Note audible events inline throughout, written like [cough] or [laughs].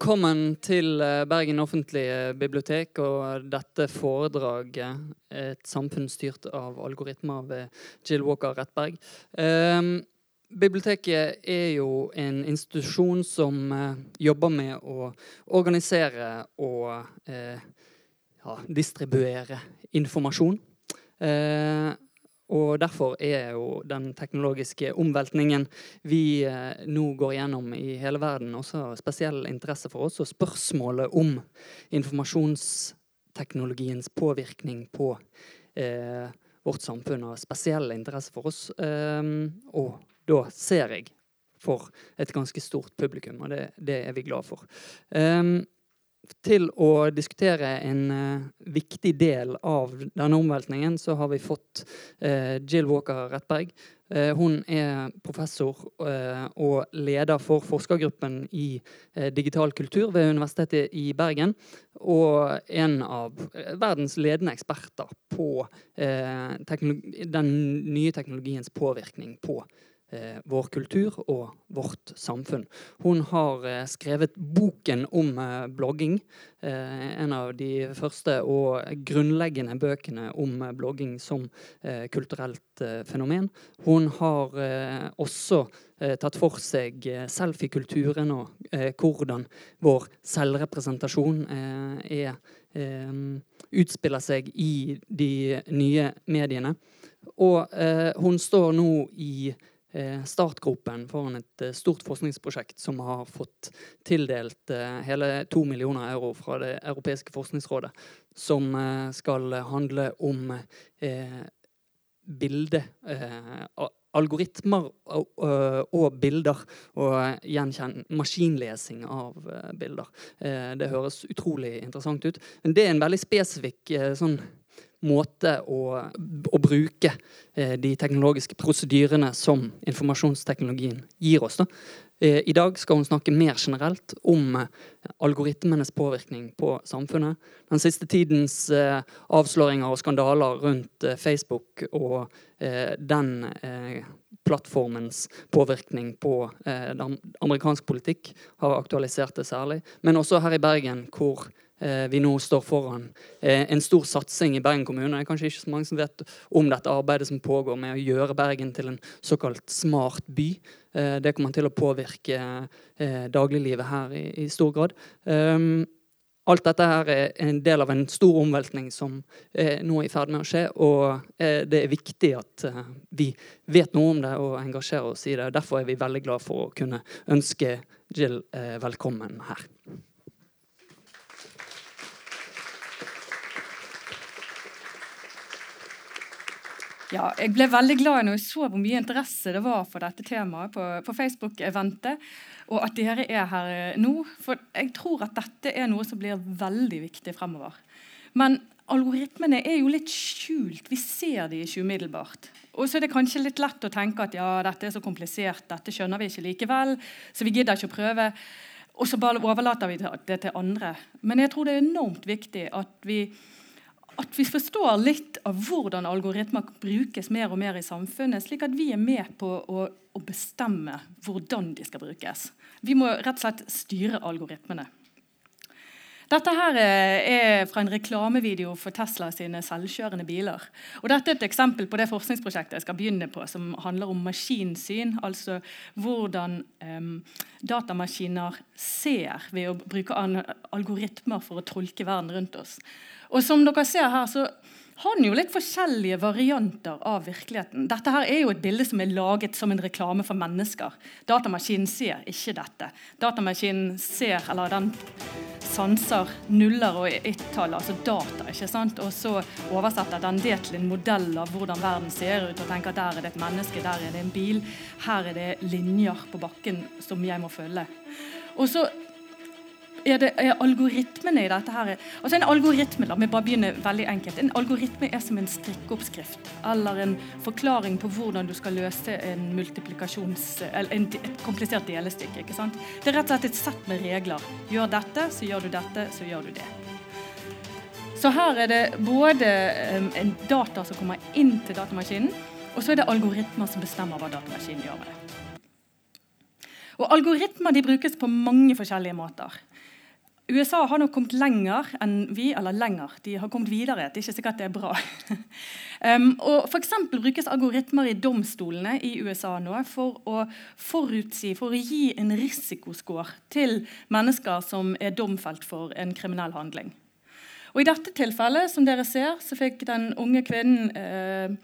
Velkommen til eh, Bergen offentlige bibliotek og dette foredraget 'Et samfunn styrt av algoritmer' ved Jill Walker Rettberg. Um, biblioteket er jo en institusjon som jobber med å organisere og ja, distribuere informasjon. Og Derfor er jo den teknologiske omveltningen vi eh, nå går gjennom i hele verden, også spesiell interesse for oss. Og spørsmålet om informasjonsteknologiens påvirkning på eh, vårt samfunn har spesiell interesse for oss. Eh, og da ser jeg for et ganske stort publikum, og det, det er vi glad for. Um, til å diskutere en uh, viktig del av denne omveltningen, så har vi fått uh, Jill Walker Rettberg. Uh, hun er professor og leder for forskergruppen i digital kultur ved Universitetet i Bergen. Og en av verdens ledende eksperter på den nye teknologiens påvirkning på vår kultur og vårt samfunn. Hun har eh, skrevet boken om eh, blogging. Eh, en av de første og grunnleggende bøkene om eh, blogging som eh, kulturelt fenomen. Hun har også tatt for seg selfiekulturen og hvordan vår selvrepresentasjon er utspiller seg i de nye mediene. Og eh, hun står nå i Eh, startgropen foran et eh, stort forskningsprosjekt som har fått tildelt eh, hele to millioner euro fra Det europeiske forskningsrådet, som skal handle om bilde algoritmer og, bilder, og gjenkjenn maskinlesing av bilder. det høres utrolig interessant ut. Men det er en veldig spesifikk sånn måte å, å bruke eh, de teknologiske prosedyrene som informasjonsteknologien gir oss. Da. Eh, I dag skal hun snakke mer generelt om eh, algoritmenes påvirkning på samfunnet. Den siste tidens avsløringer og skandaler rundt Facebook og den plattformens påvirkning på amerikansk politikk har aktualisert det særlig. Men også her i Bergen, hvor vi nå står foran eh, en stor satsing i Bergen kommune. Det er kanskje ikke så mange som vet om dette arbeidet som pågår med å gjøre Bergen til en såkalt smart by. Eh, det kommer til å påvirke dagliglivet her i, stor grad. Ehm, alt dette her er en del av en stor omveltning som er nå i ferd med å skje. Og det er viktig at vi vet noe om det og engasjerer oss i det. Derfor er vi veldig glad for å kunne ønske Jill velkommen her. Ja, jeg ble veldig glad når jeg så hvor mye interesse det var for dette temaet på, på Facebook-eventet, og at dere er her eh, nå. For jeg tror at dette er noe som blir veldig viktig fremover. Men algoritmene er jo litt skjult. Vi ser de ikke umiddelbart. Og så er det kanskje litt lett å tenke at ja, dette er så komplisert, dette skjønner vi ikke likevel, så vi gidder ikke å prøve. Og så bare overlater vi det til andre. Men jeg tror det er enormt viktig at vi at vi forstår litt av hvordan algoritmer brukes mer og mer i samfunnet, slik at vi er med på å, å bestemme hvordan de skal brukes. Vi må rett og slett styre algoritmene. Dette her er fra en reklamevideo for Tesla sine selvkjørende biler. Og dette er et eksempel på det forskningsprosjektet jeg skal begynne på, som handler om maskinsyn. Altså hvordan um, datamaskiner ser ved å bruke algoritmer for å tolke verden rundt oss. Og som dere ser her, så har den jo litt forskjellige varianter av virkeligheten. Dette her er jo et bilde som er laget som en reklame for mennesker. Datamaskinen ser ikke dette. Datamaskinen ser, eller den sanser nuller og ett-tall, altså data. ikke sant? Og så oversetter den det til en modell av hvordan verden ser ut, og tenker at der er det et menneske, der er det en bil, her er det linjer på bakken som jeg må følge. Og så er, det, er algoritmene i dette her altså En algoritme la meg bare begynne veldig enkelt, en algoritme er som en strikkeoppskrift eller en forklaring på hvordan du skal løse en multiplikasjons, eller en, et komplisert delestykke. ikke sant? Det er rett og slett et sett med regler. Gjør dette, så gjør du dette, så gjør du det. Så her er det både en data som kommer inn til datamaskinen, og så er det algoritmer som bestemmer hva datamaskinen gjør med det. Og Algoritmer de brukes på mange forskjellige måter. USA har nok kommet lenger enn vi. Eller lenger, de har kommet videre. Det er ikke sikkert det er bra. [laughs] um, og for brukes algoritmer i domstolene i USA nå for å forutsi, for å gi en risikoscore til mennesker som er domfelt for en kriminell handling. Og I dette tilfellet som dere ser, så fikk den unge kvinnen eh,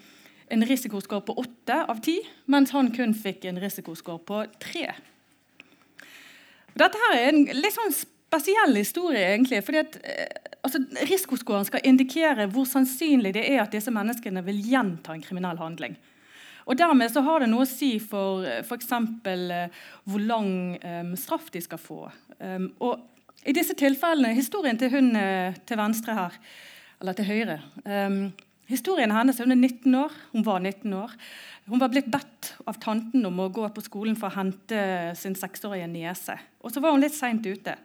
en risikoscore på åtte av ti, mens han kun fikk en risikoscore på tre. Dette her er en litt sånn spesiell historie, egentlig. fordi at eh, altså, Risikoskåren skal indikere hvor sannsynlig det er at disse menneskene vil gjenta en kriminell handling. Og Dermed så har det noe å si for f.eks. Eh, hvor lang um, straff de skal få. Um, og i disse tilfellene, Historien til hun eh, til venstre her, eller til høyre um, Historien hennes hun er 19 år. Hun var 19 år. Hun var blitt bedt av tanten om å gå på skolen for å hente sin seksårige niese. Og så var hun litt seint ute.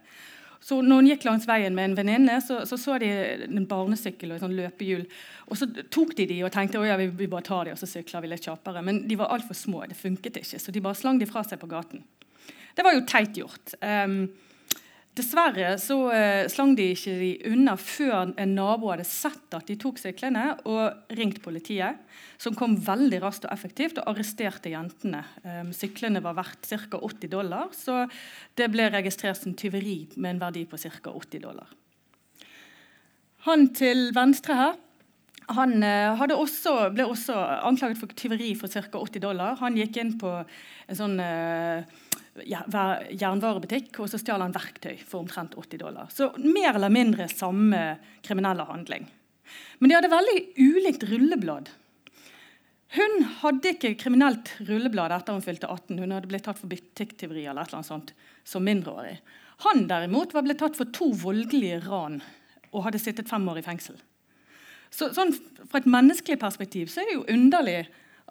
Så når hun gikk langs veien med en venninne, så, så, så de en barnesykkel og et sånn løpehjul. Og så tok de de og tenkte å ja, vi, vi bare tar de, og så sykler vi litt kjappere. Men de var altfor små. Det funket ikke. Så de bare slang de fra seg på gaten. Det var jo teit gjort. Um, Dessverre så uh, slang de ikke de unna før en nabo hadde sett at de tok syklene, og ringt politiet, som kom veldig raskt og effektivt og arresterte jentene. Um, syklene var verdt ca. 80 dollar, så det ble registrert som tyveri med en verdi på ca. 80 dollar. Han til venstre her han uh, også, ble også anklaget for tyveri for ca. 80 dollar. Han gikk inn på en sånn uh, jernvarebutikk, og så stjal han verktøy for omtrent 80 dollar. Så mer eller mindre samme kriminelle handling. Men de hadde veldig ulikt rulleblad. Hun hadde ikke kriminelt rulleblad etter hun fylte 18. Hun hadde blitt tatt for butikktyveri eller annet sånt som mindreårig. Han derimot var blitt tatt for to voldelige ran og hadde sittet fem år i fengsel. Så, sånn, Fra et menneskelig perspektiv så er det jo underlig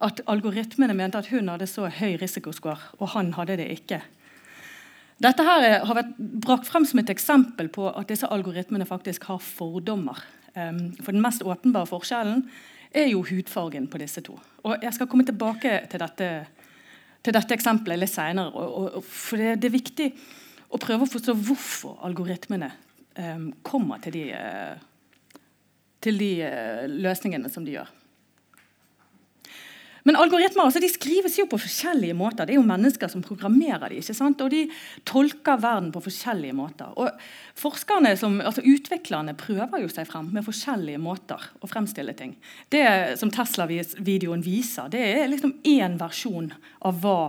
at algoritmene mente at hun hadde så høy risikoscore, og han hadde det ikke. Dette her har vært brakt frem som et eksempel på at disse algoritmene faktisk har fordommer. Um, for Den mest åpenbare forskjellen er jo hudfargen på disse to. Og Jeg skal komme tilbake til dette, til dette eksempelet litt seinere. For det, det, er viktig å prøve å forstå hvorfor algoritmene um, kommer til de, uh, til de uh, løsningene som de gjør. Men algoritmer altså, de skrives jo på forskjellige måter. Det er jo mennesker som programmerer de, ikke sant? Og de tolker verden på forskjellige måter. Og forskerne, som, altså Utviklerne prøver jo seg frem med forskjellige måter å fremstille ting. Det som Tesla-videoen viser, det er liksom én versjon av hva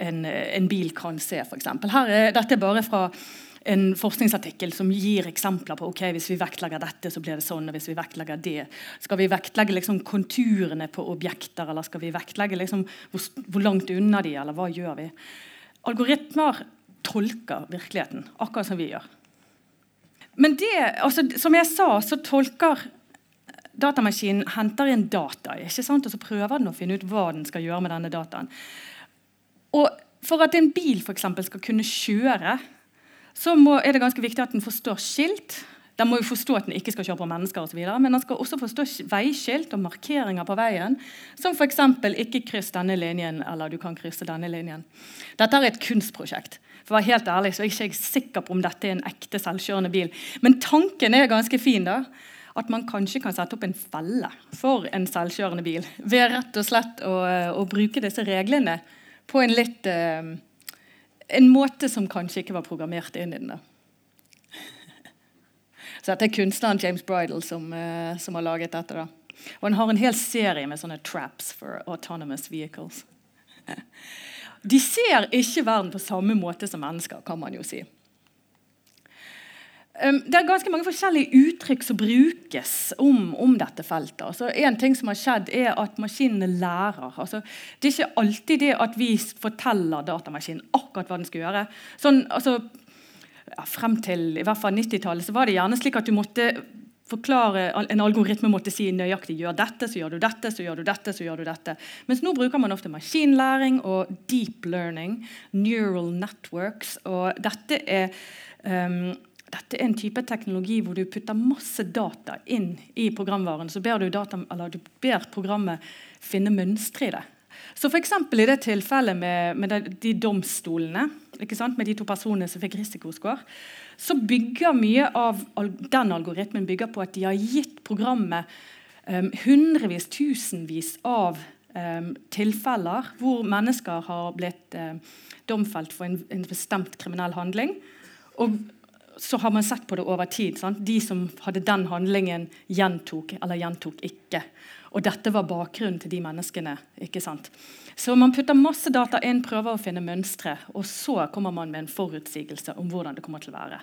en, en bil kan se. Er, dette er bare fra en forskningsartikkel som gir eksempler på ok, hvis vi vektlegger dette, så blir det sånn. og hvis vi vektlegger det. Skal vi vektlegge liksom konturene på objekter, eller skal vi vektlegge liksom hvor, hvor, langt unna de, eller hva gjør vi? Algoritmer tolker virkeligheten, akkurat som vi gjør. Men det, altså, som jeg sa, så tolker datamaskinen henter inn data, ikke sant? og så prøver den å finne ut hva den skal gjøre med denne dataen. Og For at en bil for eksempel, skal kunne kjøre, så må, er det ganske viktig at den forstår skilt. Den må jo forstå at den ikke skal kjøre på mennesker og så videre, Men den skal også forstå veiskilt og markeringer på veien. Som f.eks. 'ikke kryss denne linjen' eller 'du kan krysse denne linjen'. Dette er et kunstprosjekt. For å være helt ærlig så er jeg ikke sikker på om dette er en ekte selvkjørende bil. Men tanken er ganske fin. da, At man kanskje kan sette opp en felle for en selvkjørende bil. Ved rett og slett å, å bruke disse reglene på en litt uh, en måte som kanskje ikke var programmert inn i den. [laughs] Så dette er kunstneren James Bridal som, uh, som, har laget dette. da. Og han har en hel serie med sånne traps for autonomous vehicles. [laughs] De ser ikke verden på samme måte som mennesker, kan man jo si. Um, det er ganske mange forskjellige uttrykk som brukes om, om dette feltet. Altså, en ting som har skjedd er at maskinene lærer. Altså, det er ikke alltid det at vi forteller datamaskinen akkurat hva den skal gjøre. Sånn, altså, ja, frem til i hvert fall 90-tallet var det gjerne slik at du måtte forklare, en algoritme måtte si nøyaktig gjør dette, så gjør du dette, så gjør du dette. så gjør du dette. Mens nå bruker man ofte maskinlæring og deep learning, neural networks. og dette er um, dette er en type teknologi hvor du putter masse data inn i programvaren. Så ber du, data, du ber programmet finne mønstre i det. Så f.eks. i det tilfellet med, med de, de, domstolene, med de to personene som fikk risikoscore, så bygger mye av den algoritmen bygger på at de har gitt programmet um, hundrevis, tusenvis av um, tilfeller hvor mennesker har blitt um, domfelt for en, en, bestemt kriminell handling. Og så har man sett på det over tid. Sant? De som hadde den handlingen, gjentok eller gjentok ikke. Og dette var bakgrunnen til de menneskene. ikke sant? Så man putter masse data inn, prøver å finne mønstre, og så kommer man med en forutsigelse om hvordan det kommer til å være.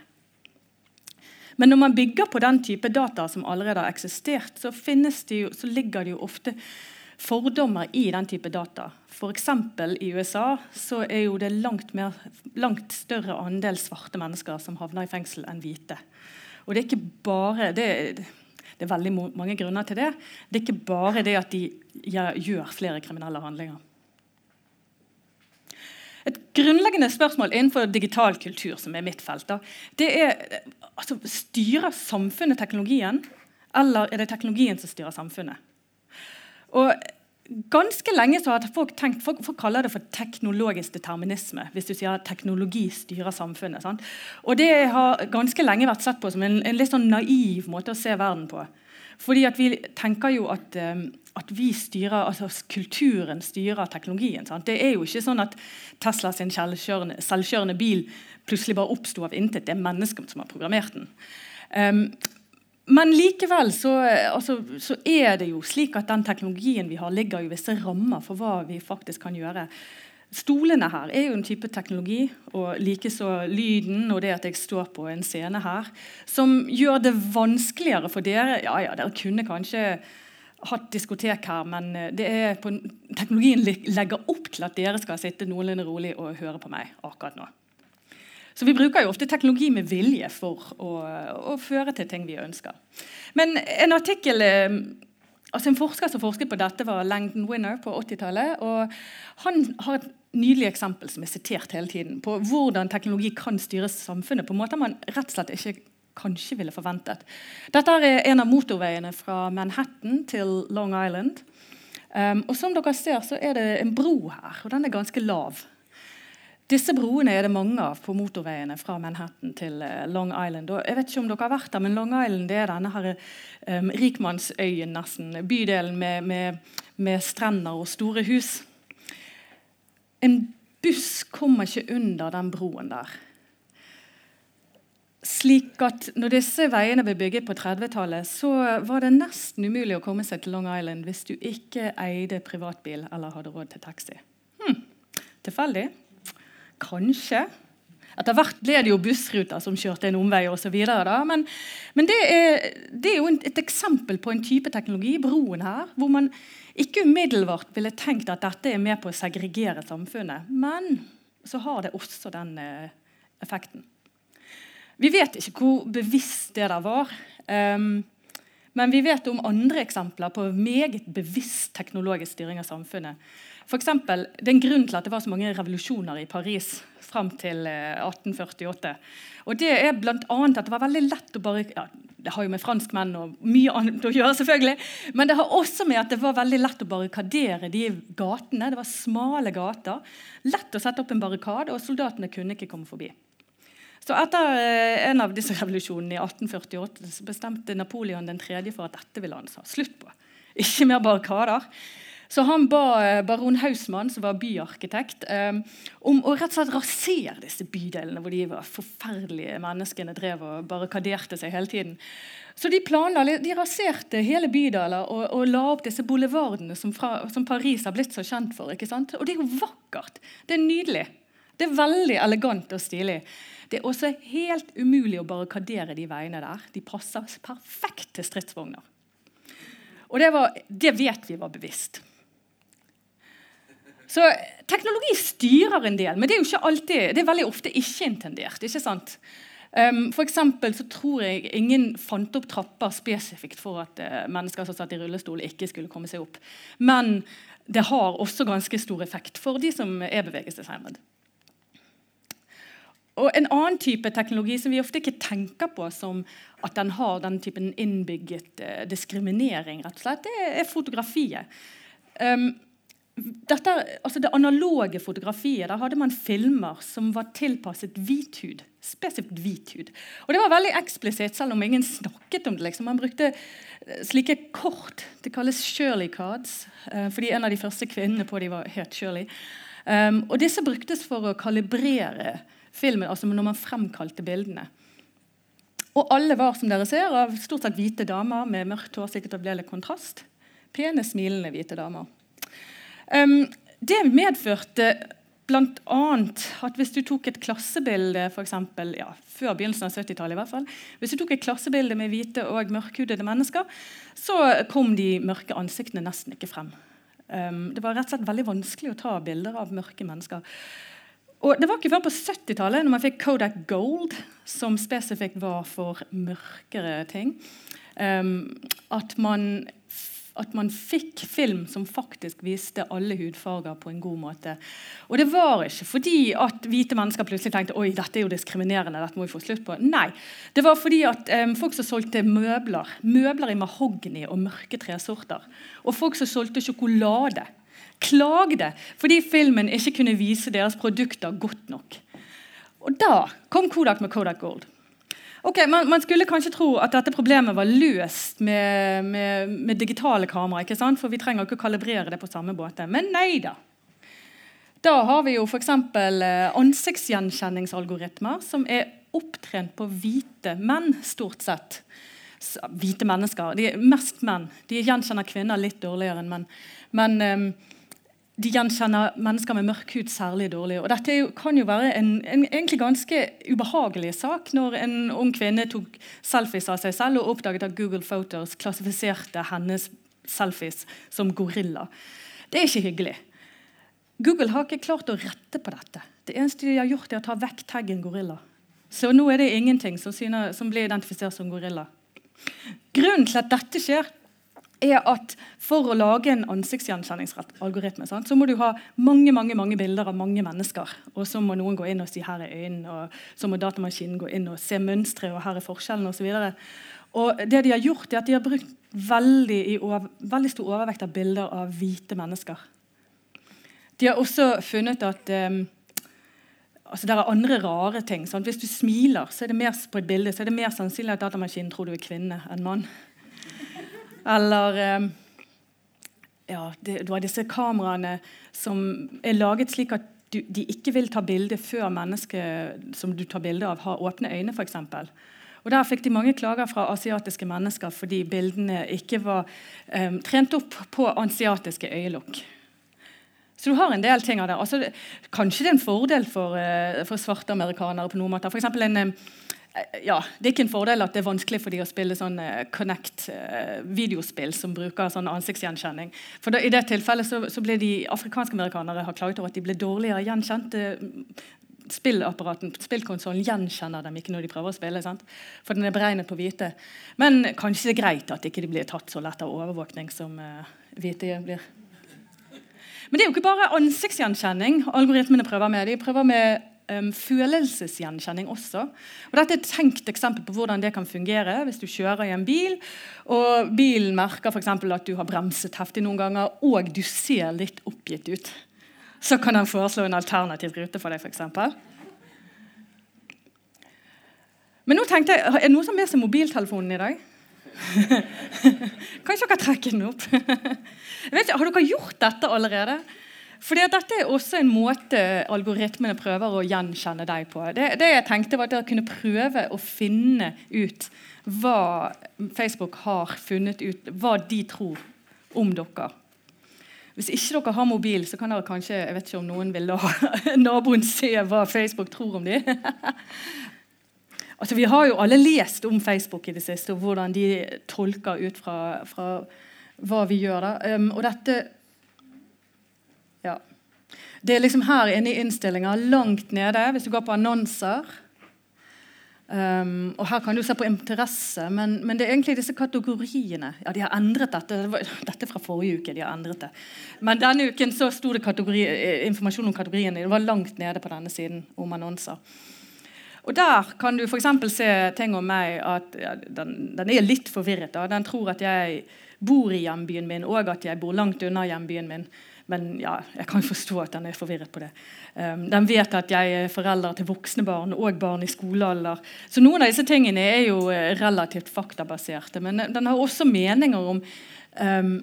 Men når man bygger på den type data som allerede har eksistert, så, det jo, så ligger det jo ofte fordommer i den type data. F.eks. i USA så er jo det langt, mer, langt, større andel svarte mennesker som havner i fengsel enn hvite. Og det er ikke bare det, det er veldig mange grunner til det. Det er ikke bare det at de gjør flere kriminelle handlinger. Et grunnleggende spørsmål innenfor digital kultur, som er mitt felt, da, det er altså, Styrer samfunnet teknologien, eller er det teknologien som styrer samfunnet? Og Ganske lenge så har folk tenkt, folk, folk, kaller det for teknologisk determinisme. hvis du sier at teknologi styrer samfunnet. Sant? Og Det har ganske lenge vært sett på som en, en, litt sånn naiv måte å se verden på. Fordi at Vi tenker jo at, um, at vi styrer, altså kulturen styrer teknologien. Sant? Det er jo ikke sånn at Tesla sin selvkjørende, bil plutselig bare oppsto av intet. Det er mennesker som har programmert den. Um, men likevel så, altså, så, er det jo slik at den teknologien vi har, ligger i visse rammer for hva vi faktisk kan gjøre. Stolene her er jo en type teknologi, og likeså lyden og det at jeg står på en scene her, som gjør det vanskeligere for dere. Ja, ja, dere kunne kanskje hatt diskotek her, men på, teknologien legger opp til at dere skal sitte noenlunde rolig og høre på meg akkurat nå. Så vi bruker jo ofte teknologi med vilje for å, å føre til ting vi ønsker. Men en artikkel eh, altså En forsker som forsket på dette, var Langdon Winner på 80-tallet. og Han har et nydelig eksempel som er sitert hele tiden, på hvordan teknologi kan styre samfunnet på måter man rett og slett ikke kanskje ville forventet. Dette er en av motorveiene fra Manhattan til Long Island. Um, og som dere ser, så er det en bro her, og den er ganske lav. Disse broene er det mange av på motorveiene fra Manhattan til eh, Long Island. Og jeg vet ikke om dere har vært der, men Long Island er denne her, um, rikmannsøyen, nesten. Bydelen med, med, med, strender og store hus. En buss kommer ikke under den broen der. Slik at når disse veiene ble bygget på 30-tallet, så var det nesten umulig å komme seg til Long Island hvis du ikke eide privatbil eller hadde råd til taxi. Hm. Tilfeldig? Kanskje. Etter hvert ble det jo bussruter som kjørte en omvei osv. Men, men det, er, det er jo et eksempel på en type teknologi, broen her, hvor man ikke umiddelbart ville tenkt at dette er med på å segregere samfunnet. Men så har det også den eh, effekten. Vi vet ikke hvor bevisst det der var. Um, men vi vet om andre eksempler på meget bevisst teknologisk styring av samfunnet. For eksempel, det er en grunn til at det var så mange revolusjoner i Paris fram til 1848. Eh, og Det er bl.a. at det var veldig lett å bare ja, Det har jo med franskmenn og mye annet å gjøre, selvfølgelig. Men det har også med at det var veldig lett å barrikadere de gatene. Det var smale gater. Lett å sette opp en barrikade, og soldatene kunne ikke komme forbi. Så Etter eh, en av disse revolusjonene i 1848 så bestemte Napoleon den tredje for at dette ville han ha slutt på. Ikke mer barrikader. Så han ba eh, baron Hausmann, som var byarkitekt, um, om å rett og slett rasere disse bydelene hvor de var forferdelige menneskene drev og barrikaderte seg hele tiden. Så de planla, de raserte hele bydeler og, og, la opp disse boulevardene som, fra, som, Paris har blitt så kjent for. ikke sant? Og det er jo vakkert. Det er nydelig. Det er veldig elegant og stilig. Det er også helt umulig å barrikadere de veiene der. De passer perfekt til stridsvogner. Og det, var, det vet vi var bevisst. Så teknologi styrer en del, men det er jo ikke alltid, det er veldig ofte ikke-intendert. ikke sant? Um, for så tror jeg ingen fant opp trapper spesifikt for at uh, mennesker som satt i rullestol, ikke skulle komme seg opp. Men det har også ganske stor effekt for de som er bevegelseshemmet. Og En annen type teknologi som vi ofte ikke tenker på som at den har den typen innbygget uh, diskriminering, rett og slett, det er fotografiet. Um, dette, altså det analoge fotografiet, der hadde man filmer som var tilpasset hvit hud. Spesifikt hvit hud. Og det var veldig eksplisitt, selv om ingen snakket om det. Liksom. Man brukte eh, slike kort. Det kalles Shirley cards, eh, fordi en av de første kvinnene på de var het Shirley. Um, og disse bruktes for å kalibrere filmen, altså når man fremkalte bildene. Og alle var som dere ser, av stort sett hvite damer med mørkt hår. sikkert ble litt kontrast. Pene, smilende hvite damer. Um, det medførte bl.a. at hvis du tok et klassebilde for eksempel, ja, før begynnelsen av 70-tallet i hvert fall, hvis du tok et klassebilde med hvite og mørkhudede mennesker, så kom de mørke ansiktene nesten ikke frem. Um, det var rett og slett veldig vanskelig å ta bilder av mørke mennesker. Og Det var ikke før på 70-tallet, når man fikk Kodak Gold, som spesifikt var for mørkere ting, um, at man at man fikk film som faktisk viste alle hudfarger på en god måte. Og det var ikke fordi at hvite mennesker plutselig tenkte oi, dette er jo diskriminerende. dette må vi få slutt på. Nei, det var fordi at um, folk som solgte møbler, møbler i mahogni og mørke tresorter, og folk som solgte sjokolade, klagde fordi filmen ikke kunne vise deres produkter godt nok. Og da kom Kodak med Kodak Gold. Ok, man, man, skulle kanskje tro at dette problemet var løst med, med, med digitale kamera. ikke sant? For vi trenger ikke å kalibrere det på samme måte. Men nei da. Da har vi jo f.eks. Eh, ansiktsgjenkjenningsalgoritmer som er opptrent på hvite menn, stort sett. Hvite mennesker. De er mest menn. De gjenkjenner kvinner litt dårligere enn menn. Men um, de gjenkjenner mennesker med mørk hud særlig dårlig. Og Dette kan jo være en, en, egentlig ganske ubehagelig sak når en ung kvinne tok selfies av seg selv og oppdaget at Google Photos klassifiserte hennes selfies som gorilla. Det er ikke hyggelig. Google har ikke klart å rette på dette. Det eneste de har gjort, er å ta vekk taggen gorilla. Så nå er det ingenting som, syner, som blir identifisert som gorilla. Grunnen til at dette skjer, er at For å lage en ansiktsgjenkjenningsalgoritme så må du ha mange mange, mange bilder av mange mennesker. Og så må noen gå inn og si 'her er øynene', og så må datamaskinen gå inn og se mønstre, og 'her er forskjellen', osv. Og det de har gjort, er at de har brukt veldig, over, veldig stor overvekt av bilder av hvite mennesker. De har også funnet at um, altså det er andre rare ting. Sant? Hvis du smiler så er det mer på et bilde, så er det mer sannsynlig at datamaskinen tror du er kvinne enn mann. Eller eh, ja, det, det var disse kameraene som er laget slik at du, de ikke vil ta bilde før mennesket som du tar bilde av, har åpne øyne, f.eks. Og Der fikk de mange klager fra asiatiske mennesker fordi bildene ikke var um, trent opp på asiatiske øyelokk. Så du har en del ting av det. Altså, kanskje det er en fordel for, uh, for svarte amerikanere på noen måter. For en, um, ja, Det er ikke en fordel at det er vanskelig for de å spille sånn uh, Connect-videospill uh, som bruker sånn ansiktsgjenkjenning. For da, I det tilfellet så, så ble de afrikanske amerikanere har klaget over at de ble dårligere gjenkjent. Uh, spillapparaten, spillkonsollen gjenkjenner dem ikke når de prøver å spille. Sant? For den er beregnet på hvite. Men kanskje det er greit at ikke de blir tatt så lett av overvåkning som hvite blir. Men det er jo ikke bare ansiktsgjenkjenning algoritmene prøver med. De prøver med um, følelsesgjenkjenning også. Og dette er et tenkt eksempel på hvordan det kan fungere hvis du kjører i en bil, og bilen merker for at du har bremset heftig noen ganger, og du ser litt oppgitt ut. Så kan den foreslå en alternativ rute for deg. Eksempel. Men nå tenkte jeg, Er det noen som har med seg mobiltelefonen i dag? [laughs] Kanskje dere trekker den opp? [laughs] Ikke, har dere gjort dette allerede? Fordi Dette er også en måte algoritmene prøver å gjenkjenne deg på. Det, det jeg tenkte var at Dere kunne prøve å finne ut hva Facebook har funnet ut, hva de tror om dere. Hvis ikke dere har mobil, så kan dere kanskje jeg vet ikke om noen vil la [laughs] naboen se hva Facebook tror om dem. [laughs] altså, vi har jo alle lest om Facebook i det siste, og hvordan de tolker ut fra, fra hva vi gjør. da. Um, og dette ja. Det er liksom her inne i innstillinga, langt nede, hvis du går på annonser. Um, og Her kan du se på interesse, men, men, det er egentlig disse kategoriene. Ja, De har endret dette. Dette fra forrige uke. de har endret det. Men denne uken så sto det kategori, informasjon om kategoriene. Det var langt nede på denne siden om annonser. Og Der kan du f.eks. se ting om meg at ja, den, den, er litt forvirret. Da. Den tror at jeg bor i hjembyen min, og at jeg bor langt unna hjembyen min. Men ja, jeg kan forstå at den er forvirret på det. Um, den vet at jeg er forelder til voksne barn og barn i skolealder. Så noen av disse tingene er jo eh, relativt faktabaserte. Men den har også meninger om um,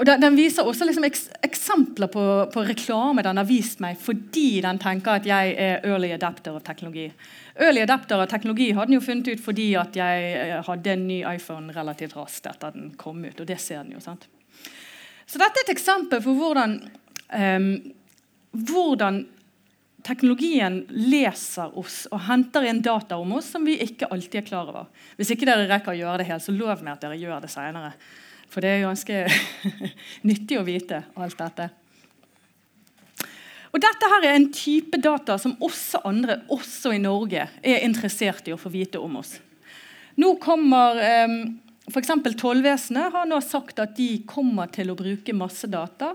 og den, den, viser også liksom eks, eksempler på, på, reklame den har vist meg fordi den tenker at jeg er early adapter av teknologi. Early adapter av teknologi hadde den jo funnet ut fordi at jeg eh, hadde en ny iPhone relativt raskt etter den kom ut. og det ser den jo, sant? Så dette er et eksempel for hvordan, um, hvordan teknologien leser oss og henter inn data om oss som vi ikke alltid er klar over. Hvis ikke dere rekker å gjøre det helt, så lov meg at dere gjør det seinere. For det er ganske [laughs] nyttig å vite alt dette. Og Dette her er en type data som også andre, også i Norge, er interessert i å få vite om oss. Nå kommer eh, F.eks. Tollvesenet har nå sagt at de kommer til å bruke masse data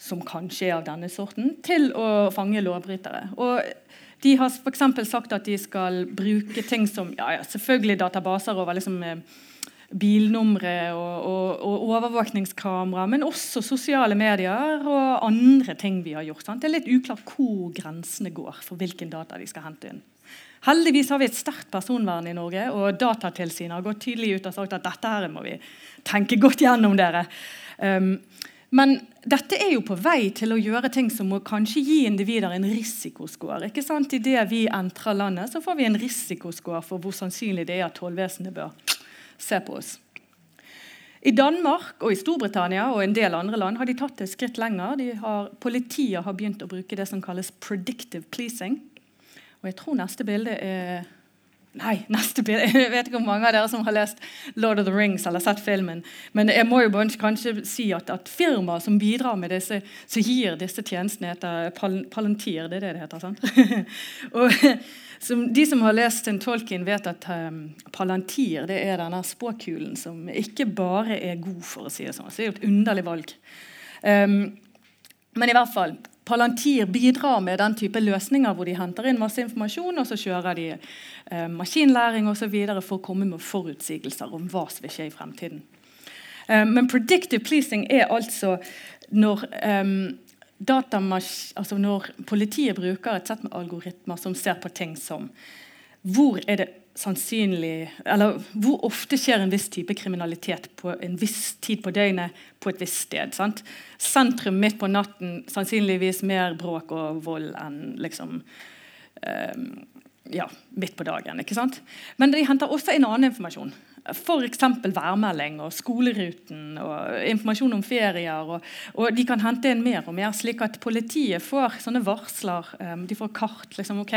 som kanskje er av denne sorten, til å fange lovbrytere. Og de har f.eks. sagt at de skal bruke ting som ja, ja, selvfølgelig databaser over liksom, eh, bilnumre og, og, og, overvåkningskamera, men også sosiale medier og andre ting vi har gjort. Sant? Det er litt uklart hvor grensene går for hvilken data de skal hente inn. Heldigvis har vi et sterkt personvern i Norge, og Datatilsynet har gått tydelig ut og sagt at dette her må vi tenke godt gjennom. dere. Um, men dette er jo på vei til å gjøre ting som må kanskje gi individer en risikoscore. ikke sant? Idet vi entrer landet, så får vi en risikoscore for hvor sannsynlig det er at tollvesenet bør se på oss. I Danmark og i Storbritannia og en del andre land har de tatt et skritt lenger. Har, politiet har begynt å bruke det som kalles predictive pleasing. Og jeg tror neste bilde er Nei, neste bilde. [laughs] Jeg vet ikke hvor mange av dere som har lest Lord of the Rings eller sett filmen. Men jeg må jo kanskje si at, at firmaer som bidrar med disse, som gir disse tjenestene, heter Palantir. Det er det det heter. sant? [laughs] og som, de som har lest en Tolkien, vet at um, Palantir det er denne spåkulen som ikke bare er god, for å si det sånn. Så det er jo et underlig valg. Um, men i hvert fall, Palantir bidrar med den type løsninger hvor de henter inn masse informasjon, og så kjører de eh, maskinlæring osv. for å komme med forutsigelser om hva som vil skje i fremtiden. Eh, men predictive pleasing er altså når eh, altså når politiet bruker et sett med algoritmer som ser på ting som hvor er det sannsynlig Eller hvor ofte skjer en viss type kriminalitet på en viss tid på døgnet på et visst sted. Sant? Sentrum midt på natten sannsynligvis mer bråk og vold enn liksom um, ja, midt på dagen. ikke sant? Men de henter også inn annen informasjon. F.eks. værmelding og skoleruten og informasjon om ferier. Og, og, De kan hente inn mer og mer, slik at politiet får sånne varsler. Um, de får kart. liksom, ok,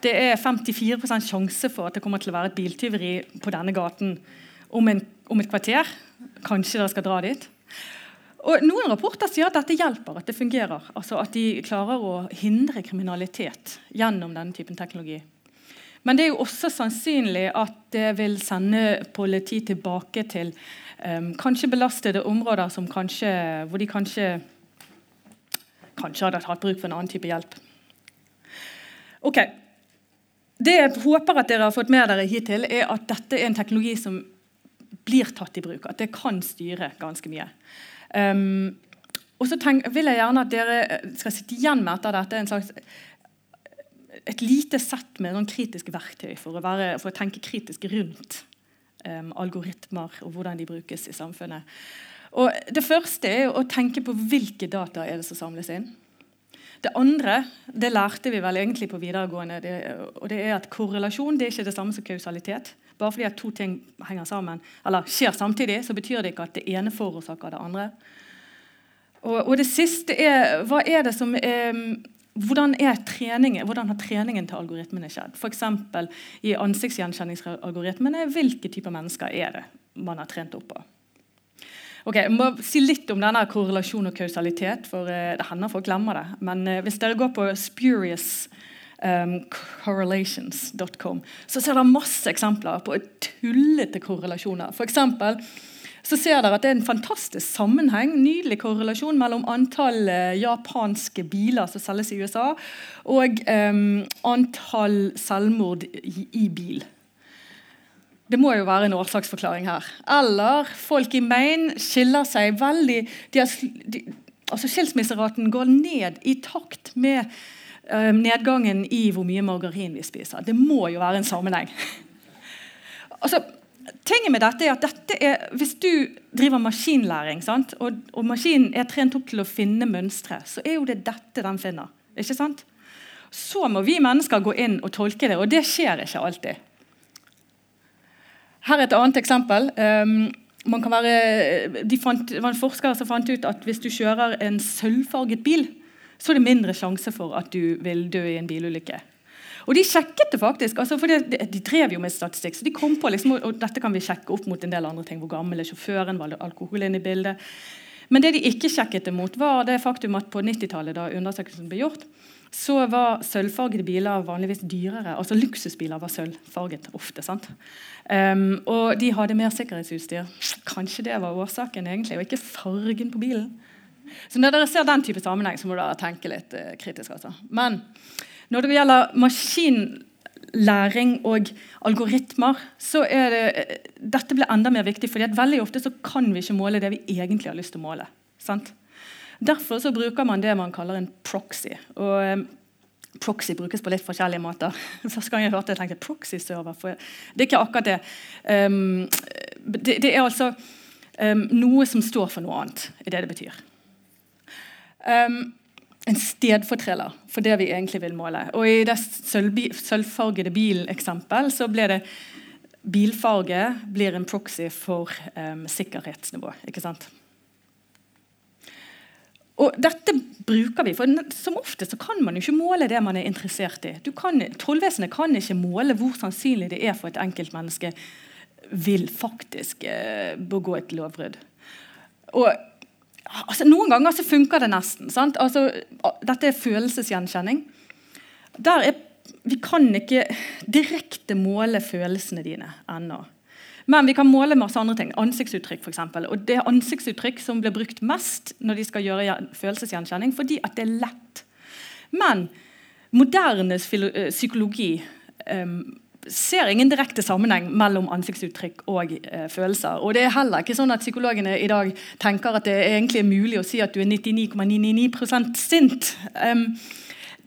Det er 54% sjanse for at det kommer til å være et biltyveri på denne gaten om, en, om et kvarter. Kanskje dere skal dra dit. Og Noen rapporter sier at dette hjelper, at det fungerer. altså At de klarer å hindre kriminalitet gjennom denne typen teknologi. Men det er jo også sannsynlig at det vil sende politi tilbake til um, kanskje belastede områder kanskje, hvor de kanskje, kanskje hadde hatt bruk for en annen type hjelp. Ok, Det jeg håper at dere har fått med dere hittil, er at dette er en teknologi som blir tatt i bruk. At det kan styre ganske mye. Um, og så tenk, vil jeg gjerne at dere skal sitte igjen med etter dette en slags et lite sett med noen kritiske verktøy for å, være, for å tenke kritisk rundt um, algoritmer og hvordan de brukes i samfunnet. Og Det første er å tenke på hvilke data er det som samles inn. Det andre det lærte vi vel egentlig på videregående. Det, og det er at Korrelasjon det er ikke det samme som kausalitet. Bare fordi at to ting henger sammen, eller skjer samtidig, så betyr det ikke at det ene forårsaker det andre. Og, og det siste er hva er det som er, hvordan, hvordan, har treningen til algoritmene skjedd? F.eks. i ansiktsgjenkjenningsalgoritmene. Hvilke typer mennesker er det man har trent opp på? Ok, Jeg må si litt om denne korrelasjon og kausalitet, for uh, det hender folk glemmer det. Men uh, hvis dere går på spuriouscorrelations.com, um, så ser dere masse eksempler på tullete korrelasjoner. For eksempel, så ser dere at det er en fantastisk sammenheng, nydelig korrelasjon mellom antall eh, japanske biler som selges i USA, og um, antall selvmord i, i, bil. Det må jo være en årsaksforklaring her. Eller folk i Maine skiller seg veldig har, de, altså Skilsmisseraten går ned i takt med uh, nedgangen i hvor mye margarin vi spiser. Det må jo være en sammenheng. [laughs] altså, Tinget med dette er at dette er, Hvis du driver maskinlæring, sant? Og, og maskinen er trent opp til å finne mønstre, så er jo det dette den finner. Ikke sant? Så må vi mennesker gå inn og tolke det, og det skjer ikke alltid. Her er et annet eksempel. Um, være, de fant, det var en forsker som fant ut at hvis du kjører en sølvfarget bil, så er det mindre sjanse for at du vil dø i en bilulykke. Og De sjekket det faktisk. Altså de, de, drev jo med statistikk. så de kom på liksom, og Dette kan vi sjekke opp mot en del andre ting. Hvor gammel er sjåføren? Var det alkohol inne i bildet? Men det de ikke sjekket det mot, var det faktum at på 90-tallet, da undersøkelsen ble gjort, så var sølvfargede biler vanligvis dyrere. Altså Luksusbiler var sølvfarget ofte. Um, og de hadde mer sikkerhetsutstyr. Kanskje det var årsaken, egentlig, og ikke fargen på bilen. Så Når dere ser den type sammenheng, så må dere tenke litt uh, kritisk. altså. Men når det gjelder maskinlæring og algoritmer, så er det, uh, dette blir enda mer viktig. fordi veldig ofte så kan vi ikke måle det vi egentlig har lyst til å måle. sant? Derfor så bruker man det man kaller en proxy. Og um, Proxy brukes på litt forskjellige måter. [laughs] Første gang jeg hørte det, tenkte jeg proxy-server. Det er ikke akkurat det. Um, det, det, er altså um, noe som står for noe annet, er det det betyr. Um, en stedfortreller for det vi egentlig vil måle. Og I det sølvfargede bileksempel så ble det bilfarge blir en proxy for sikkerhetsnivå. ikke sant? Og dette bruker vi, for Som ofte så kan man jo ikke måle det man er interessert i. Kan, Tollvesenet kan ikke måle hvor sannsynlig det er for et enkeltmenneske vil faktisk eh, begå et lovbrudd. Og altså, Noen ganger så funker det nesten. Altså, dette er følelsesgjenkjenning. Der er, vi kan ikke direkte måle følelsene dine ennå. Men vi kan måle masse andre ting. Ansiktsuttrykk, f.eks. Og det er ansiktsuttrykk som blir brukt mest når de skal gjøre følelsesgjenkjenning, fordi at det er lett. Men moderne eh, psykologi um, ser ingen direkte sammenheng mellom ansiktsuttrykk og eh, følelser. Og det er heller ikke sånn at psykologene i dag tenker at det egentlig er mulig å si at du er 99,999 sint. Um,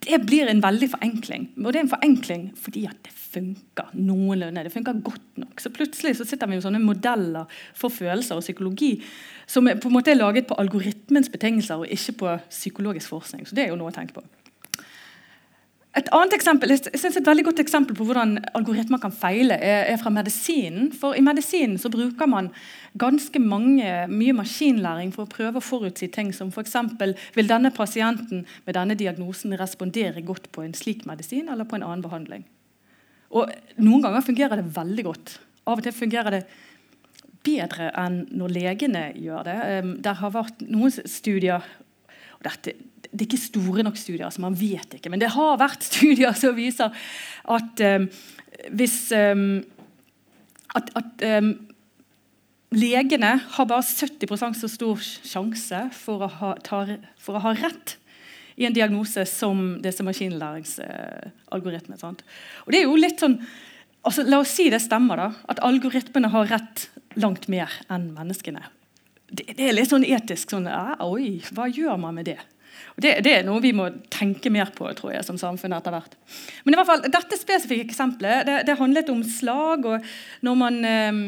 det blir en veldig forenkling. Og det er en forenkling fordi at det funker noenlunde. Det funker godt nok. Så plutselig så sitter vi med sånne modeller for følelser og psykologi som er på en måte laget på algoritmens betingelser og ikke på psykologisk forskning. Så det er jo noe å tenke på. Et annet eksempel, jeg synes et veldig godt eksempel på hvordan algoritmer kan feile, er, er fra medisinen. For I medisinen bruker man ganske mange, mye maskinlæring for å prøve å forutsi ting som f.eks. vil denne pasienten med denne diagnosen respondere godt på en slik medisin eller på en annen behandling. Og Noen ganger fungerer det veldig godt. Av og til fungerer det bedre enn når legene gjør det. Um, der har vært noen studier og dette, Det er ikke store nok studier, så man vet ikke. Men det har vært [laughs] studier som viser at um, hvis um, at, at legene har bare 70% så stor sjanse for å ha, tar, for å ha rett i en diagnose som disse maskinlæringsalgoritmene. Og det er jo litt sånn, altså La oss si det stemmer, da, at algoritmene har rett langt mer enn menneskene. Det, det er litt sånn etisk sånn, Oi, hva gjør man med det? Det, det, er noe vi må tenke mer på tror jeg, som samfunn etter hvert. Men i hvert fall, Dette spesifikke eksempelet det, det handlet om slag. og når man, eh,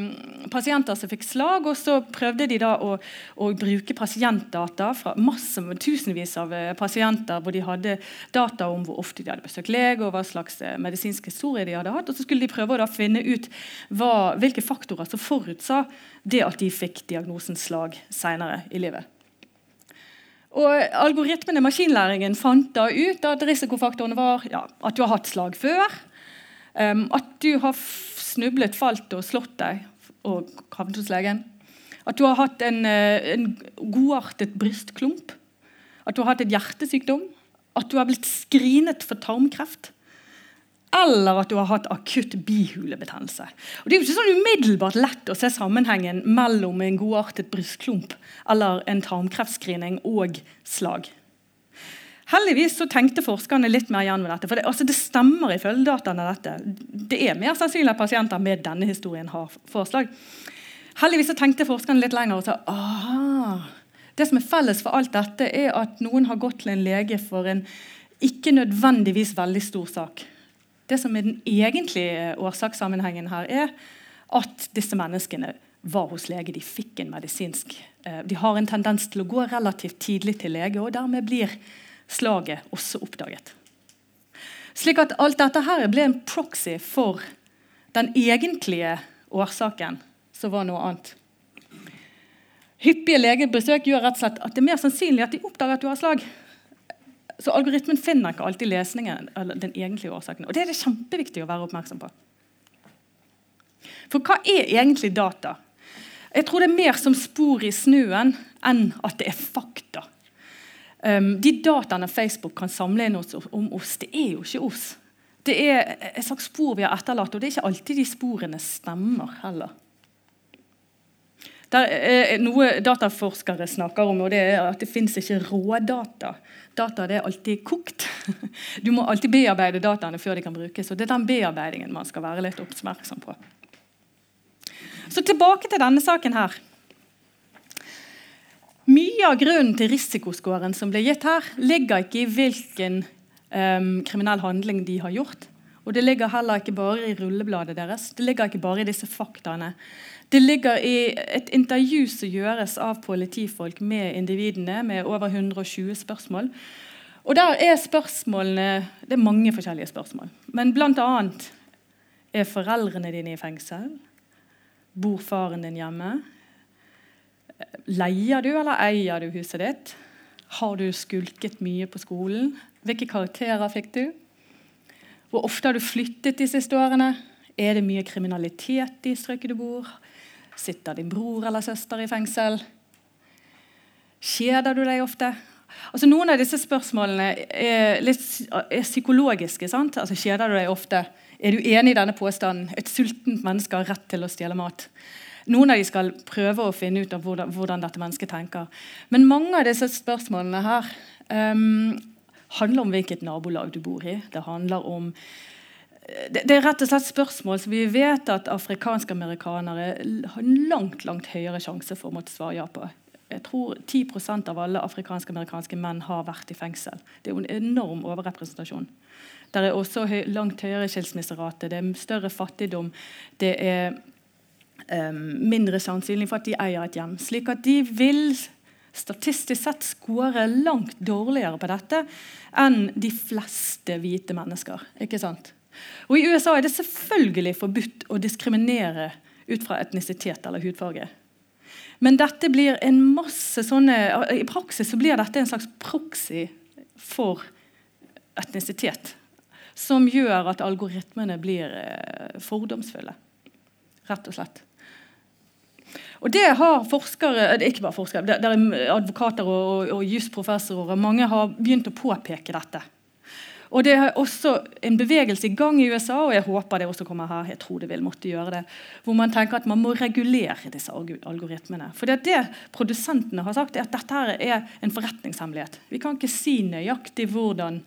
Pasienter som fikk slag, og så prøvde de da å, å bruke pasientdata fra masse, tusenvis av eh, pasienter, hvor de hadde data om hvor ofte de hadde besøkt lege, og hva slags eh, medisinsk historie de hadde hatt. og Så skulle de prøve å da finne ut hva, hvilke faktorer som forutsa det at de fikk diagnosen slag senere i livet. Og Algoritmene maskinlæringen fant da ut at risikofaktorene var ja, at du har hatt slag før, um, at du har snublet, falt og slått deg og havnet hos legen, at du har hatt en, eh, en godartet brystklump, at du har hatt et hjertesykdom, at du har blitt skrinet for tarmkreft, eller at du har hatt akutt bihulebetennelse. Og det er jo ikke sånn umiddelbart lett å se sammenhengen mellom en godartet brystklump eller en tarmkreftscreening og slag. Heldigvis så tenkte forskerne litt mer igjen ved dette. for Det, altså det stemmer ifølge dataene. dette. Det er mer sannsynlig at pasienter med denne historien har forslag. Heldigvis så tenkte forskerne litt lenger og sa aha, det som er felles for alt dette, er at noen har gått til en lege for en ikke nødvendigvis veldig stor sak. Det som er den egentlige årsakssammenhengen her, er at disse menneskene var hos lege. De fikk en medisinsk eh, De har en tendens til å gå relativt tidlig til lege, og dermed blir slaget også oppdaget. Slik at alt dette her ble en proxy for den egentlige årsaken, som var noe annet. Hyppige legebesøk gjør rett og slett at det er mer sannsynlig at de oppdager at du har slag. Så algoritmen finner ikke alltid lesningen, eller den egentlige årsaken. Og Det er det kjempeviktig å være oppmerksom på. For hva er egentlig data? Jeg tror det er mer som spor i snøen enn at det er fakta. Um, de dataene Facebook kan samle inn oss, om oss, det er jo ikke oss. Det er et slags spor vi har etterlatt, og det er ikke alltid de sporene stemmer heller. Der er noe dataforskere snakker om, og det er at det fins ikke rådata. Data det er alltid kokt. [laughs] Du må alltid bearbeide dataene før de kan brukes. og Det er den bearbeidingen man skal være litt oppmerksom på. Så tilbake til denne saken her. Mye av grunnen til risikoscoren som ble gitt her, ligger ikke i hvilken um, kriminell handling de har gjort. Og det ligger heller ikke bare i rullebladet deres. Det ligger ikke bare i disse faktaene. Det ligger i et intervju som gjøres av politifolk med individene, med over 120 spørsmål. Og der er spørsmålene Det er mange forskjellige spørsmål. Men annet Er foreldrene dine i fengsel? Bor faren din hjemme? Leier du eller eier du huset ditt? Har du skulket mye på skolen? Hvilke karakterer fikk du? Hvor ofte har du flyttet de siste årene? Er det mye kriminalitet i strøket du bor? Sitter din bror eller søster i fengsel? Kjeder du deg ofte? Altså, noen av disse spørsmålene er, litt, er psykologiske. sant? Altså, Kjeder du deg ofte? Er du enig i denne påstanden? Et sultent menneske har rett til å stjele mat. Noen av de skal prøve å finne ut av hvordan, hvordan dette mennesket tenker. Men mange av disse spørsmålene her um, handler om hvilket nabolag du bor i. Det handler om det, er rett og slett spørsmål som vi vet at afrikanske amerikanere har en langt langt høyere sjanse for å måtte svare ja på. Jeg tror 10% av alle afrikanske amerikanske menn har vært i fengsel. Det er jo en enorm overrepresentasjon. Det er også høy, langt høyere skilsmisserate, det er større fattigdom. Det er um, mindre sannsynlig for at de eier et hjem. Slik at de vil statistisk sett skåre langt dårligere på dette enn de fleste hvite mennesker. ikke sant? Og I USA er det selvfølgelig forbudt å diskriminere ut fra etnisitet eller hudfarge. Men dette blir en masse sånne, i praksis så blir dette en slags proxy for etnisitet. Som gjør at algoritmene blir eh, fordomsfulle. Rett og slett. Og det har forskere, er ikke bare forskere, det, er advokater og, og, og jusprofessorer mange har begynt å påpeke dette. Og Det er også en bevegelse i gang i USA, og jeg håper det også kommer her. jeg tror det vil måtte gjøre det, Hvor man tenker at man må regulere disse algoritmene. For det, det produsentene har sagt, er at dette her er en forretningshemmelighet. Vi kan ikke si nøyaktig hvordan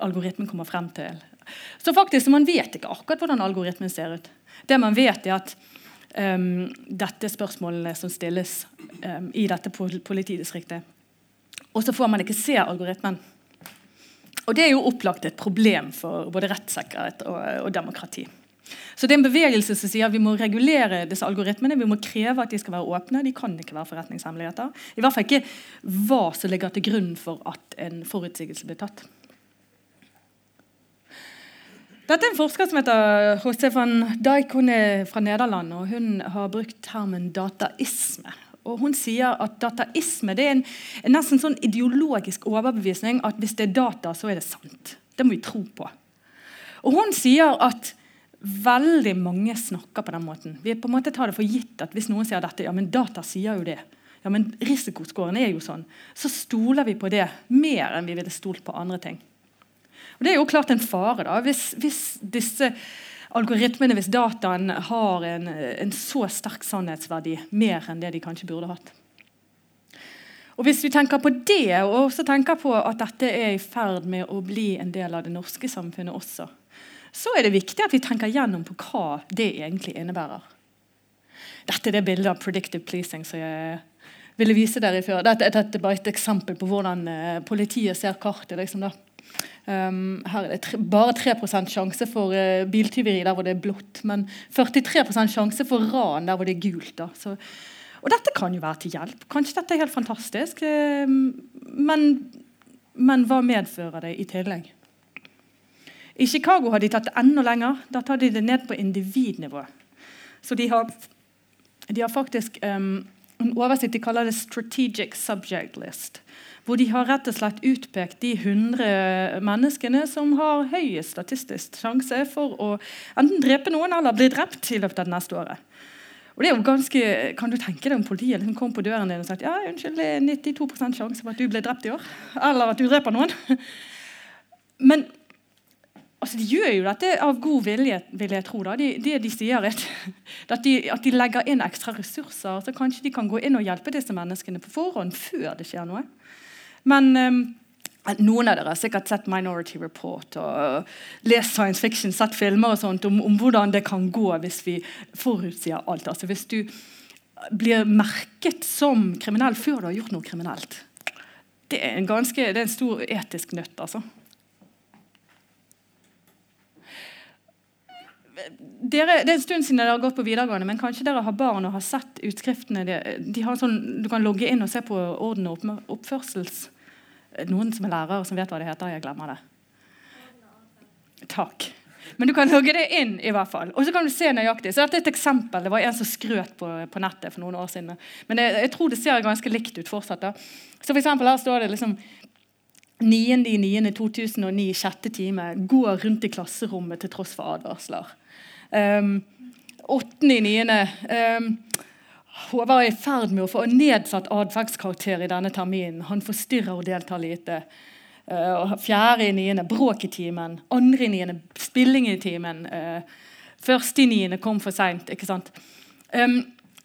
algoritmen kommer frem til. Så faktisk, Man vet ikke akkurat hvordan algoritmen ser ut. Det man vet, er at um, dette spørsmålene som stilles um, i dette politidistriktet. Og så får man ikke se algoritmen. Og Det er jo opplagt et problem for både rettssikkerhet og, og, demokrati. Så det er en bevegelse som sier at Vi må regulere disse algoritmene. Vi må kreve at de skal være åpne. De kan ikke være forretningshemmeligheter. I hvert fall ikke hva som ligger til grunn for at en forutsigelse blir tatt. Dette er en forsker som heter José van Dijk. Hun er fra Nederland. og Hun har brukt termen dataisme. Og Hun sier at dataisme det er en, en nesten sånn ideologisk overbevisning at hvis det er data, så er det sant. Det må vi tro på. Og Hun sier at veldig mange snakker på den måten. Vi på en måte tar det for gitt at hvis noen sier dette, ja, men data sier jo det. Ja, men Risikoskåren er jo sånn. Så stoler vi på det mer enn vi ville stolt på andre ting. Og Det er jo klart en fare da, hvis, hvis disse algoritmene, hvis dataen har en, en, så sterk sannhetsverdi, mer enn det de kanskje burde hatt. Og Hvis vi tenker på det, og også tenker på at dette er i ferd med å bli en del av det norske samfunnet også, så er det viktig at vi tenker gjennom på hva det egentlig innebærer. Dette er det bildet av predictive pleasing som jeg ville vise dere før. Dette, er bare et eksempel på hvordan uh, politiet ser kartet. Liksom, um, her er det tre, bare 3 sjanse for uh, biltyveri der hvor det er blått, men 43 sjanse for ran der hvor det er gult. Så, og dette kan jo være til hjelp. Kanskje dette er helt fantastisk, uh, men, men hva medfører det i tillegg? I Chicago har de tatt det enda lenger. Da tar de det ned på individnivå. Så de har, de har faktisk um, en oversikt de kaller det 'strategic subject list'. Hvor de har rett og slett utpekt de 100 menneskene som har høyest statistisk sjanse for å enten drepe noen eller bli drept i løpet av det neste året. Og det er jo ganske, Kan du tenke deg om politiet liksom kom på døren din og sa ja, unnskyld, det er 92 sjanse for at du blir drept i år? Eller at du dreper noen? [laughs] Men altså, De gjør jo dette av god vilje, vil jeg tro. da. De, det de sier, er at de, at de, legger inn ekstra ressurser. Så kanskje de kan gå inn og hjelpe disse menneskene på forhånd før det skjer noe. Men um, noen av dere har sikkert sett Minority Report og lest science fiction, sett filmer og sånt om, om hvordan det kan gå hvis vi forutsier alt. Altså Hvis du blir merket som kriminell før du har gjort noe kriminelt. Det er en, ganske, det er en stor etisk nøtt. altså. Dere, det er en stund siden dere har gått på videregående, men kanskje dere har barn og har sett utskriftene. De, de sånn, du kan logge inn og se på orden og oppførsels... Noen som er lærere som vet hva det heter? Jeg glemmer det. Takk. Men du kan logge det inn, i hvert fall. Og så kan du se nøyaktig. Så dette er et eksempel. Det var en som skrøt på, på nettet for noen år siden. Men jeg, jeg, tror det ser ganske likt ut fortsatt. da. Så for eksempel, Her står det liksom 9.9.2009, sjette time. Går rundt i klasserommet til tross for advarsler. Um, 8.9. Um, hun var i ferd med å få nedsatt atferdskarakter i denne terminen. Han forstyrrer og deltar lite. Uh, fjerde i niende, bråk i timen. Andre i niende, spilling i timen. Uh, første i niende kom for seint. Um,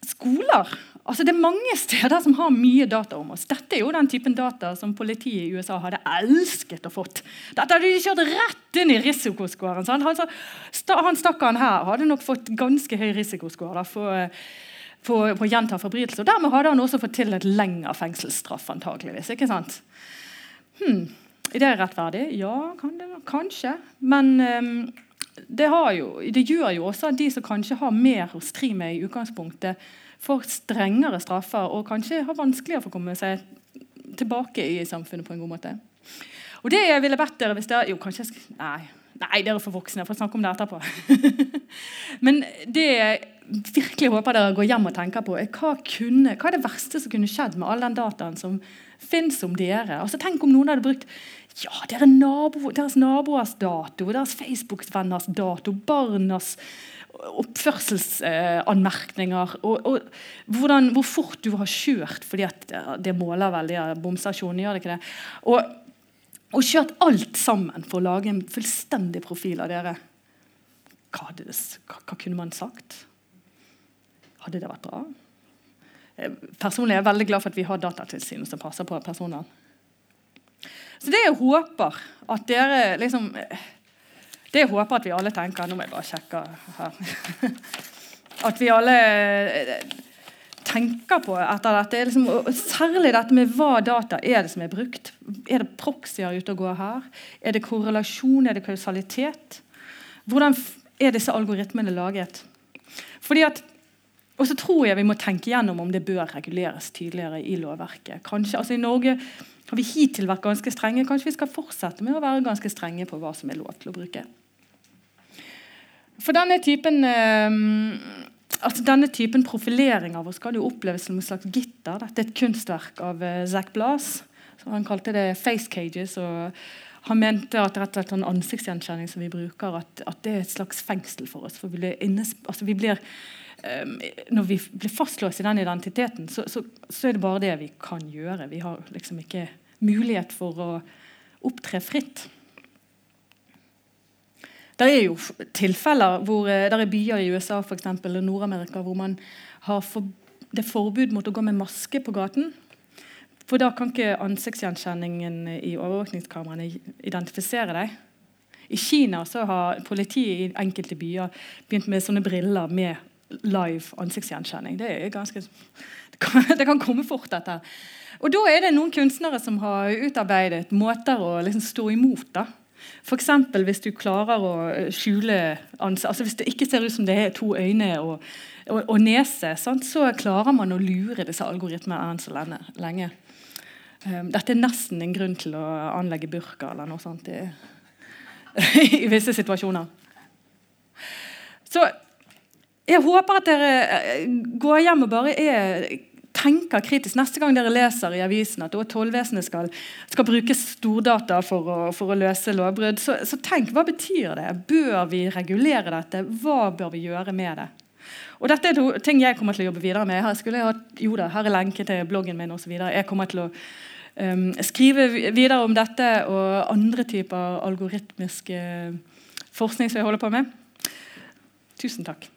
skoler Altså, det er mange steder som har mye data om oss. Dette er jo den typen data som politiet i USA hadde elsket å fått. Dette hadde de kjørt rett inn i risikoscoren. Altså, han stakkaren her hadde nok fått ganske høy risikoskår for, på, på å gjenta forbrytelser. Dermed hadde han også fått til et lengre fengselsstraff, antageligvis. ikke sant? Hmm. Er det rettferdig? Ja, kan det, kanskje. Men um, det, jo, det, gjør jo også at de som kanskje har mer stri med i utgangspunktet, får strengere straffer og kanskje har vanskeligere for å komme seg tilbake i samfunnet på en god måte. Og det jeg ville bedt dere hvis dere, jo, kanskje nei, nei, dere er for voksne. Jeg får snakke om det etterpå. [laughs] Men det jeg virkelig håper dere går hjem og tenker på, er hva, kunne, hva er det verste som kunne skjedd med all den dataen som fins om dere? Altså, tenk om noen hadde brukt ja, dere nabo, deres naboers dato, deres Facebook-venners dato, barnas oppførselsanmerkninger. og, og hvordan, hvor fort du har kjørt, fordi det måler veldig bomstasjonen. gjør det ikke det? Og, og kjørt alt sammen for å lage en fullstendig profil av dere. Hva, det, hva, hva kunne man sagt? Hadde det vært bra? Eh, personlig er jeg veldig glad for at vi har Datatilsynet som passer på personene. Så det jeg håper at dere liksom det jeg håper at vi alle tenker Nå må jeg bare sjekke her. [laughs] At vi alle eh, tenker på etter dette. Liksom, særlig dette med hva data er det som er brukt. Er det proxyer ute og går her? Er det korrelasjon? Er det kausalitet? Hvordan er disse algoritmene laget? Fordi at og så tror jeg vi må tenke gjennom om det bør reguleres tydeligere i lovverket. Kanskje, altså I Norge har vi hittil vært ganske strenge. Kanskje vi skal fortsette med å være ganske strenge på hva som er lov til å bruke. For denne typen, eh, altså denne typen profilering av oss skal jo oppleves som et slags gitter. Dette er et kunstverk av uh, Zack Blas. han kalte det 'face cages'. og han mente at rett og slett sånn ansiktsgjenkjenning som vi bruker, at, at, det er et slags fengsel for oss. for vi blir, innes, altså vi blir um, Når vi blir fastlåst i den identiteten, så, så, så, er det bare det vi kan gjøre. Vi har liksom ikke mulighet for å opptre fritt. Det er jo tilfeller hvor eh, det er byer i USA for eksempel, og Nord-Amerika hvor man har for, det er forbud mot å gå med maske på gaten. For da kan ikke ansiktsgjenkjenningen i overvåkningskameraene identifisere deg. I Kina så har politiet i enkelte byer begynt med sånne briller med live ansiktsgjenkjenning. Det, er ganske, [laughs] det, kan, det kan komme fort, dette. Og Da er det noen kunstnere som har utarbeidet måter å liksom stå imot. da. F.eks. hvis du klarer å skjule ansikt, altså Hvis det ikke ser ut som det er to øyne og, og, og nese, sant? så klarer man å lure disse algoritmene enn så lenge. Um, dette er nesten en grunn til å anlegge burka eller noe sånt i, [laughs] i visse situasjoner. Så jeg håper at dere eh, går hjem og bare er, tenker kritisk neste gang dere leser i avisen at tollvesenet skal, skal, bruke stordata for å, for å løse lovbrudd. Så, så, tenk, hva betyr det? Bør vi regulere dette? Hva bør vi gjøre med det? Og Dette er ting jeg kommer til å jobbe videre med. Her, jeg ha, jo da, her er lenke til bloggen min osv. Jeg kommer til å um, skrive videre om dette og andre typer algoritmisk forskning som jeg holder på med. Tusen takk.